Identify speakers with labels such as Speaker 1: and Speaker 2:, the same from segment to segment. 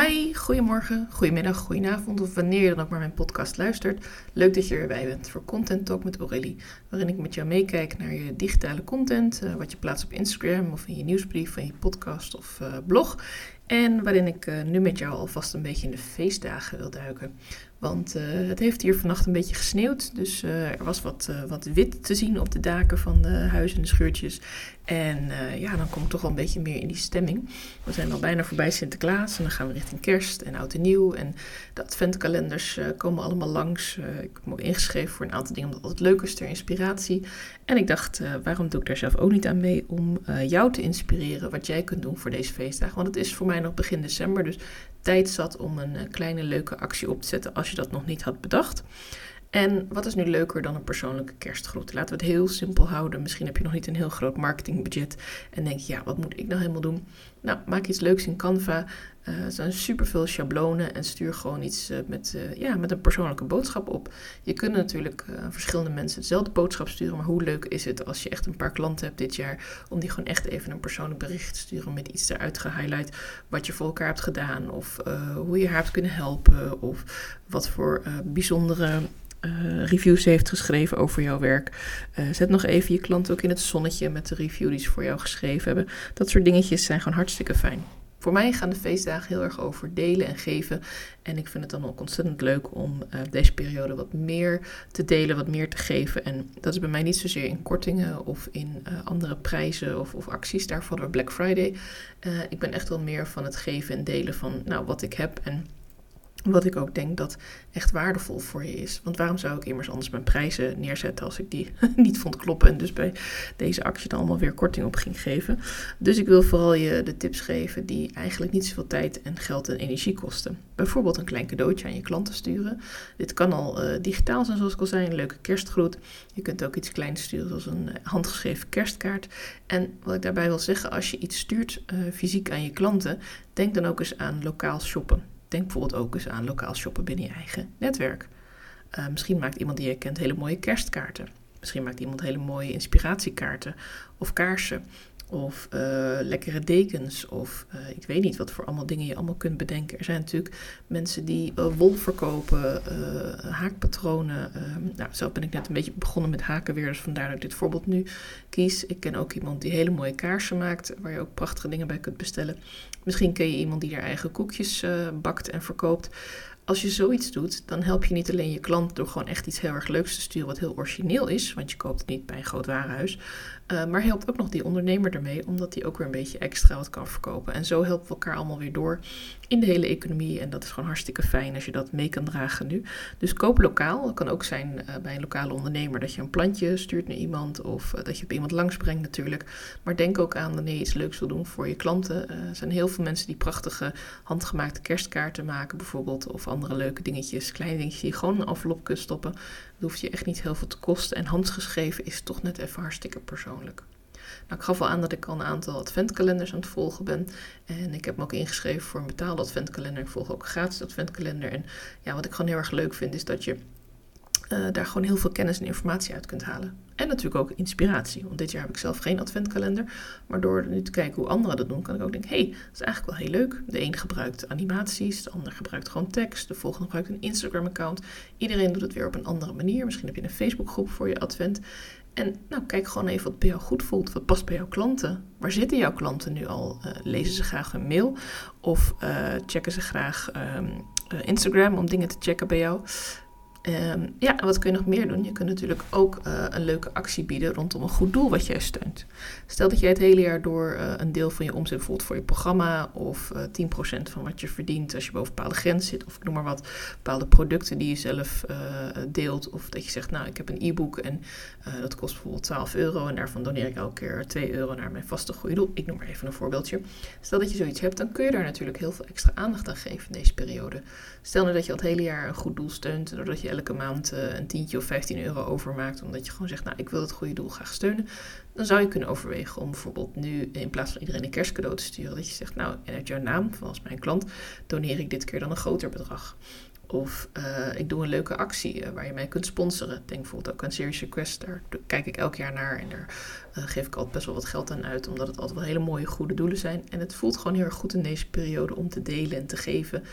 Speaker 1: Hi, goedemorgen, goedemiddag, goedenavond of wanneer je dan ook maar mijn podcast luistert. Leuk dat je erbij bent voor Content Talk met Aurélie, waarin ik met jou meekijk naar je digitale content, uh, wat je plaatst op Instagram of in je nieuwsbrief, van je podcast of uh, blog. En waarin ik uh, nu met jou alvast een beetje in de feestdagen wil duiken. Want uh, het heeft hier vannacht een beetje gesneeuwd. Dus uh, er was wat, wat wit te zien op de daken van de huizen en de schuurtjes. En ja, dan kom ik toch wel een beetje meer in die stemming. We zijn al bijna voorbij Sinterklaas. En dan gaan we richting kerst en oud en nieuw. En de adventkalenders komen allemaal langs. ik heb me ook ingeschreven voor een aantal dingen. Omdat het leuk is ter inspiratie. En ik dacht, waarom doe ik daar zelf ook niet aan mee? Om jou te inspireren wat jij kunt doen voor deze feestdagen. Want het is voor mij nog begin december. Dus tijd zat om een eh, kleine leuke actie op te zetten als je dat nog niet had bedacht. En wat is nu leuker dan een persoonlijke kerstgroet? Laten we het heel simpel houden. Misschien heb je nog niet een heel groot marketingbudget en denk je, ja, wat moet ik nou helemaal doen? Nou, maak iets leuks in Canva. Uh, er zijn superveel schablonen en stuur gewoon iets uh, met, uh, ja, met een persoonlijke boodschap op. Je kunt natuurlijk verschillende mensen dezelfde boodschap sturen, maar hoe leuk is het als je echt een paar klanten hebt dit jaar, om die gewoon echt even een persoonlijk bericht te sturen met iets eruit gehighlight wat je voor elkaar hebt gedaan, of hoe je haar hebt kunnen helpen, of wat voor bijzondere uh, reviews heeft geschreven over jouw werk. Uh, zet nog even je klant ook in het zonnetje met de review die ze voor jou geschreven hebben. Dat soort dingetjes zijn gewoon hartstikke fijn. Voor mij gaan de feestdagen heel erg over delen en geven. En ik vind het dan ook ontzettend leuk om uh, deze periode wat meer te delen, wat meer te geven. En dat is bij mij niet zozeer in kortingen of in andere prijzen of, of, acties. Daarvoor door Black Friday. Ik ben echt wel meer van het geven en delen van nou, wat ik heb. En wat ik ook denk dat echt waardevol voor je is. Want waarom zou ik immers anders mijn prijzen neerzetten als ik die niet vond kloppen en dus bij deze actie dan allemaal weer korting op ging geven. Dus ik wil vooral je de tips geven die eigenlijk niet zoveel tijd en geld en energie kosten. Bijvoorbeeld een klein cadeautje aan je klanten sturen. Dit kan al uh, digitaal zijn zoals ik al zei, een leuke kerstgroet. Je kunt ook iets kleins sturen zoals een handgeschreven kerstkaart. En wat ik daarbij wil zeggen, als je iets stuurt uh, fysiek aan je klanten, denk dan ook eens aan lokaal shoppen. Denk bijvoorbeeld ook eens aan lokaal shoppen binnen je eigen netwerk. Uh, misschien maakt iemand die je kent hele mooie kerstkaarten. Misschien maakt iemand hele mooie inspiratiekaarten of kaarsen. Of uh, lekkere dekens. Of uh, ik weet niet wat voor allemaal dingen je allemaal kunt bedenken. Er zijn natuurlijk mensen die uh, wol verkopen, haakpatronen. nou, zelf ben ik net een beetje begonnen met haken weer. Dus vandaar dat ik dit voorbeeld nu kies. Ik ken ook iemand die hele mooie kaarsen maakt. Waar je ook prachtige dingen bij kunt bestellen. Misschien ken je iemand die haar eigen koekjes bakt en verkoopt. Als je zoiets doet, dan help je niet alleen je klant door gewoon echt iets heel erg leuks te sturen wat heel origineel is, want je koopt het niet bij een groot warenhuis, uh, maar helpt ook nog die ondernemer ermee, omdat die ook weer een beetje extra wat kan verkopen. En zo helpen we elkaar allemaal weer door in de hele economie. En dat is gewoon hartstikke fijn als je dat mee kan dragen nu. Dus koop lokaal. Dat kan ook zijn uh, bij een lokale ondernemer dat je een plantje stuurt naar iemand of uh, dat je op iemand langsbrengt natuurlijk. Maar denk ook aan wanneer je iets leuks wil doen voor je klanten. er zijn heel veel mensen die prachtige handgemaakte kerstkaarten maken bijvoorbeeld. Of andere leuke dingetjes, kleine dingetjes die je gewoon in een envelop kunt stoppen. Dat hoeft je echt niet heel veel te kosten. En handgeschreven is toch net even hartstikke persoonlijk. Nou, ik gaf al aan dat ik al een aantal adventkalenders aan het volgen ben. En ik heb me ook ingeschreven voor een betaalde adventkalender. Ik volg ook een gratis adventkalender. En ja, wat ik gewoon heel erg leuk vind, is dat je uh, daar gewoon heel veel kennis en informatie uit kunt halen. En natuurlijk ook inspiratie. Want dit jaar heb ik zelf geen adventkalender. Maar door nu te kijken hoe anderen dat doen, kan ik ook denken: hé, hey, dat is eigenlijk wel heel leuk. De een gebruikt animaties, de ander gebruikt gewoon tekst. De volgende gebruikt een Instagram-account. Iedereen doet het weer op een andere manier. Misschien heb je een Facebookgroep voor je advent. En nou, kijk gewoon even wat bij jou goed voelt. Wat past bij jouw klanten? Waar zitten jouw klanten nu al? Uh, lezen ze graag hun mail? Of uh, checken ze graag uh, Instagram om dingen te checken bij jou? Um, ja, wat kun je nog meer doen? Je kunt natuurlijk ook uh, een leuke actie bieden rondom een goed doel wat jij steunt. Stel dat jij het hele jaar door uh, een deel van je omzet voelt voor je programma of uh, 10% van wat je verdient als je boven bepaalde grens zit of ik noem maar wat, bepaalde producten die je zelf deelt of dat je zegt nou ik heb een e-book en dat kost bijvoorbeeld 12 euro en daarvan doneer ik elke keer 2 euro naar mijn vaste goede doel. Ik noem maar even een voorbeeldje. Stel dat je zoiets hebt, dan kun je daar natuurlijk heel veel extra aandacht aan geven in deze periode. Stel nou dat je het hele jaar een goed doel steunt doordat je elke maand uh, een tientje of 15 euro overmaakt, omdat je gewoon zegt, nou, ik wil het goede doel graag steunen, dan zou je kunnen overwegen om bijvoorbeeld nu in plaats van iedereen een kerstcadeau te sturen, dat je zegt, nou, uit jouw naam, zoals mijn klant, doneer ik dit keer dan een groter bedrag. Of eh, ik doe een leuke actie waar je mij kunt sponsoren. Denk bijvoorbeeld ook aan Serious Request. Daar kijk ik elk jaar naar en daar geef ik altijd best wel wat geld aan uit. Omdat het altijd wel hele mooie, goede doelen zijn. En het voelt gewoon heel erg goed in deze periode om te delen en te geven.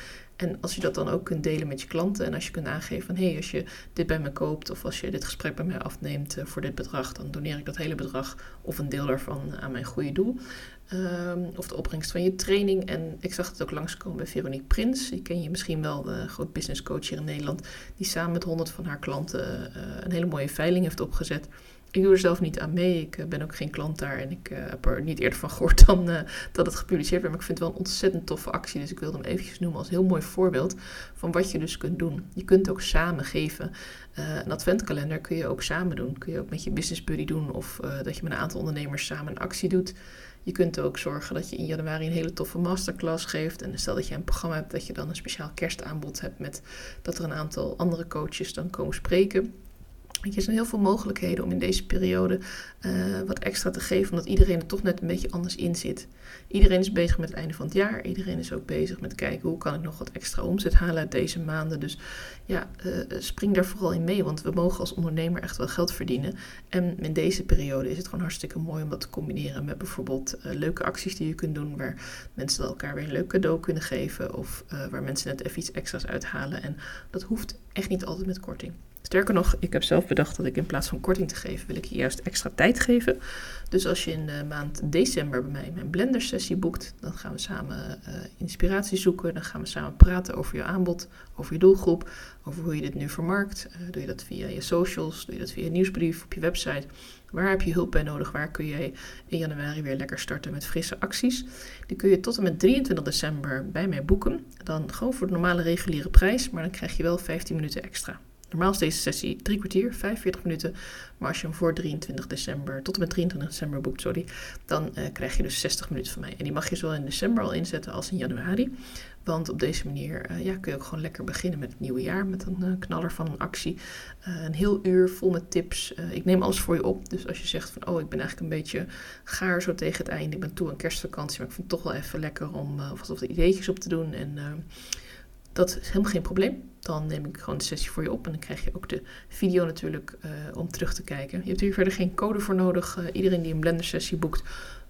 Speaker 1: En als je dat dan ook kunt delen met je klanten en als je kunt aangeven van hé, hey, als je dit bij me koopt of als je dit gesprek bij mij afneemt uh, voor dit bedrag, dan doneer ik dat hele bedrag of een deel daarvan aan mijn goede doel. Um, of de opbrengst van je training. En ik zag het ook langskomen bij Veronique Prins. Die ken je misschien wel, de groot business coach hier in Nederland. Die samen met 100 van haar klanten uh, een hele mooie veiling heeft opgezet. Ik doe er zelf niet aan mee. Ik eh, ben ook geen klant daar en ik uh, heb er niet eerder van gehoord dan uh, dat het gepubliceerd werd. Maar ik vind het wel een ontzettend toffe actie. Dus ik wilde hem eventjes noemen als heel mooi voorbeeld van wat je dus kunt doen. Je kunt ook samen geven. een adventkalender kun je ook samen doen. Kun je ook met je business buddy doen of dat je met een aantal ondernemers samen een actie doet. Je kunt ook zorgen dat je in januari een hele toffe masterclass geeft. En stel dat je een programma hebt dat je dan een speciaal kerstaanbod hebt met dat er een aantal andere coaches dan komen spreken. Er zijn heel veel mogelijkheden om in deze periode uh, wat extra te geven, omdat iedereen er toch net een beetje anders in zit. Iedereen is bezig met het einde van het jaar. Iedereen is ook bezig met kijken hoe kan ik nog wat extra omzet halen uit deze maanden. Dus ja, uh, spring daar vooral in mee, want we mogen als ondernemer echt wel geld verdienen. En in deze periode is het gewoon hartstikke mooi om dat te combineren met bijvoorbeeld leuke acties die je kunt doen, waar mensen elkaar weer een leuk cadeau kunnen geven of waar mensen net even iets extra's uithalen. En dat hoeft echt niet altijd met korting. Sterker nog, ik heb zelf bedacht dat ik in plaats van korting te geven, wil ik je juist extra tijd geven. Dus als je in de maand december bij mij mijn blender sessie boekt, dan gaan we samen uh, inspiratie zoeken. Dan gaan we samen praten over je aanbod, over je doelgroep, over hoe je dit nu vermarkt. Uh, doe je dat via je socials, doe je dat via je nieuwsbrief, op je website. Waar heb je hulp bij nodig? Waar kun jij in januari weer lekker starten met frisse acties? Die kun je tot en met 23 december bij mij boeken. Dan gewoon voor de normale reguliere prijs, maar dan krijg je wel 15 minuten extra. Normaal is deze sessie drie kwartier, 45 minuten. Maar als je hem voor 23 december, tot en met 23 december boekt, sorry, dan uh, krijg je dus 60 minuten van mij. En die mag je zowel in december al inzetten als in januari. Want op deze manier uh, ja, kun je ook gewoon lekker beginnen met het nieuwe jaar. Met een uh, knaller van een actie. een heel uur vol met tips. ik neem alles voor je op. Dus als je zegt van, oh, ik ben eigenlijk een beetje gaar zo tegen het einde. Ik ben toe aan kerstvakantie, maar ik vind het toch wel even lekker om wat ideetjes op te doen. En dat is helemaal geen probleem. Dan neem ik gewoon de sessie voor je op en dan krijg je ook de video natuurlijk uh, om terug te kijken. Je hebt hier verder geen code voor nodig. Uh, iedereen die een Blender sessie boekt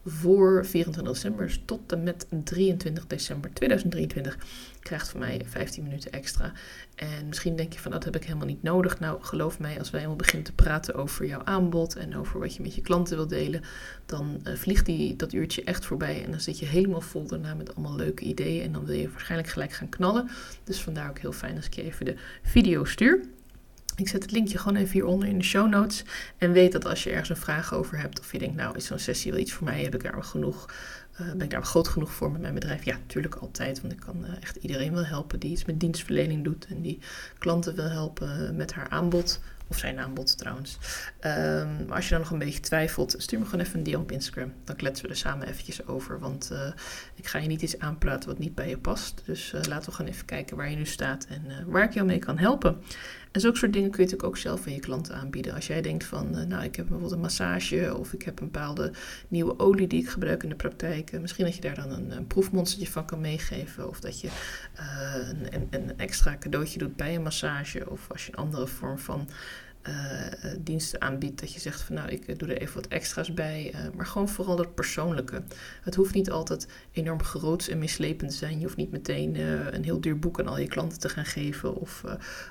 Speaker 1: voor 24 december tot en met 23 december 2023 krijgt van mij 15 minuten extra. En misschien denk je van dat heb ik helemaal niet nodig. Nou, geloof mij, als wij helemaal beginnen te praten over jouw aanbod en over wat je met je klanten wilt delen, dan uh, vliegt die, dat uurtje echt voorbij en dan zit je helemaal vol daarna met allemaal leuke ideeën en dan wil je waarschijnlijk gelijk gaan knallen. Dus vandaar ook heel fijn als ik je even de video stuur. Ik zet het linkje gewoon even hieronder in de show notes. En weet dat als je ergens een vraag over hebt, of je denkt, nou, is zo'n sessie wel iets voor mij? Heb ik daar wel genoeg? Uh, ben ik daar wel groot genoeg voor met mijn bedrijf? Ja, natuurlijk altijd. Want ik kan uh, echt iedereen wel helpen die iets met dienstverlening doet. En die klanten wil helpen met haar aanbod. Of zijn aanbod trouwens. Um, maar als je dan nog een beetje twijfelt, stuur me gewoon even een DM op Instagram. Dan kletsen we er samen eventjes over. Want uh, ik ga je niet iets aanpraten wat niet bij je past. Dus laten we gewoon even kijken waar je nu staat en waar ik jou mee kan helpen. En zulke soort dingen kun je natuurlijk ook zelf aan je klanten aanbieden. Als jij denkt van, nou ik heb bijvoorbeeld een massage of ik heb een bepaalde nieuwe olie die ik gebruik in de praktijk. misschien dat je daar dan een, een proefmonstertje van kan meegeven. Of dat je een, een, een extra cadeautje doet bij een massage. Of als je een andere vorm van uh, diensten aanbiedt, dat je zegt van nou, ik doe er even wat extra's bij. Maar gewoon vooral dat persoonlijke. Het hoeft niet altijd enorm groots en mislepend te zijn. Je hoeft niet meteen een heel duur boek aan al je klanten te gaan geven of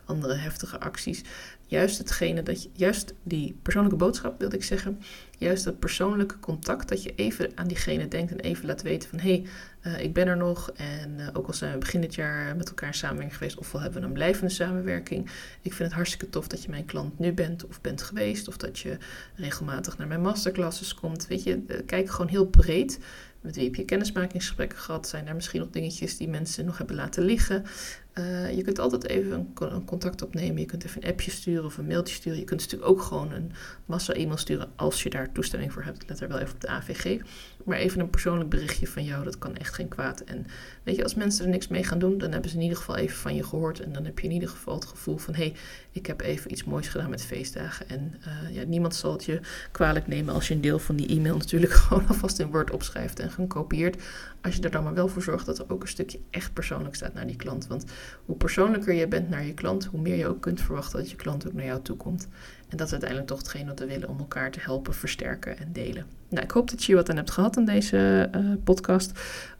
Speaker 1: andere heftige acties. Juist hetgene dat je, juist die persoonlijke boodschap wilde ik zeggen, juist dat persoonlijke contact, dat je even aan diegene denkt en even laat weten van hé, hey, uh, ik ben er nog. En uh, ook al zijn we begin dit jaar met elkaar in samenwerking geweest, ofwel hebben we een blijvende samenwerking. Ik vind het hartstikke tof dat je mijn klant nu bent of bent geweest, of dat je regelmatig naar mijn masterclasses komt. Weet je, uh, kijk gewoon heel breed. Met wie heb je kennismakingsgesprekken gehad? Zijn er misschien nog dingetjes die mensen nog hebben laten liggen? Uh, je kunt altijd even een, contact opnemen. Je kunt even een appje sturen of een mailtje sturen. Je kunt natuurlijk ook gewoon een massa e-mail sturen als je daar toestemming voor hebt. Let er wel even op de AVG. Maar even een persoonlijk berichtje van jou, dat kan echt geen kwaad. En weet je, als mensen er niks mee gaan doen, dan hebben ze in ieder geval even van je gehoord. En dan heb je in ieder geval het gevoel van, hé, hey, ik heb even iets moois gedaan met feestdagen. En uh, ja, niemand zal het je kwalijk nemen als je een deel van die e-mail natuurlijk gewoon alvast in Word opschrijft en gekopieerd. Als je er dan maar wel voor zorgt dat er ook een stukje echt persoonlijk staat naar die klant. Want hoe persoonlijker je bent naar je klant, hoe meer je ook kunt verwachten dat je klant ook naar jou toe komt. En dat is uiteindelijk toch hetgeen wat we willen om elkaar te helpen versterken en delen. Nou, ik hoop dat je wat aan hebt gehad in deze uh, podcast.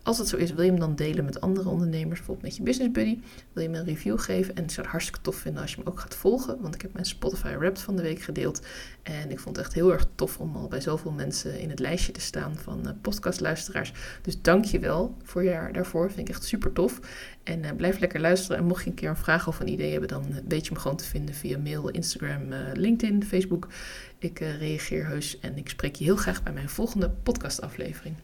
Speaker 1: Als dat zo is, wil je hem dan delen met andere ondernemers, bijvoorbeeld met je business buddy. Wil je me een review geven en ik zou het hartstikke tof vinden als je me ook gaat volgen, want ik heb mijn Spotify Wrapped van de week gedeeld. En ik vond het echt heel erg tof om al bij zoveel mensen in het lijstje te staan van uh, podcastluisteraars. Dus dank je wel voor je daarvoor, vind ik echt super tof. En uh, blijf lekker luisteren en mocht je een keer een vraag of een idee hebben, dan weet je me gewoon te vinden via mail, Instagram, LinkedIn, Facebook. Ik reageer heus en ik spreek je heel graag bij mijn volgende podcastaflevering.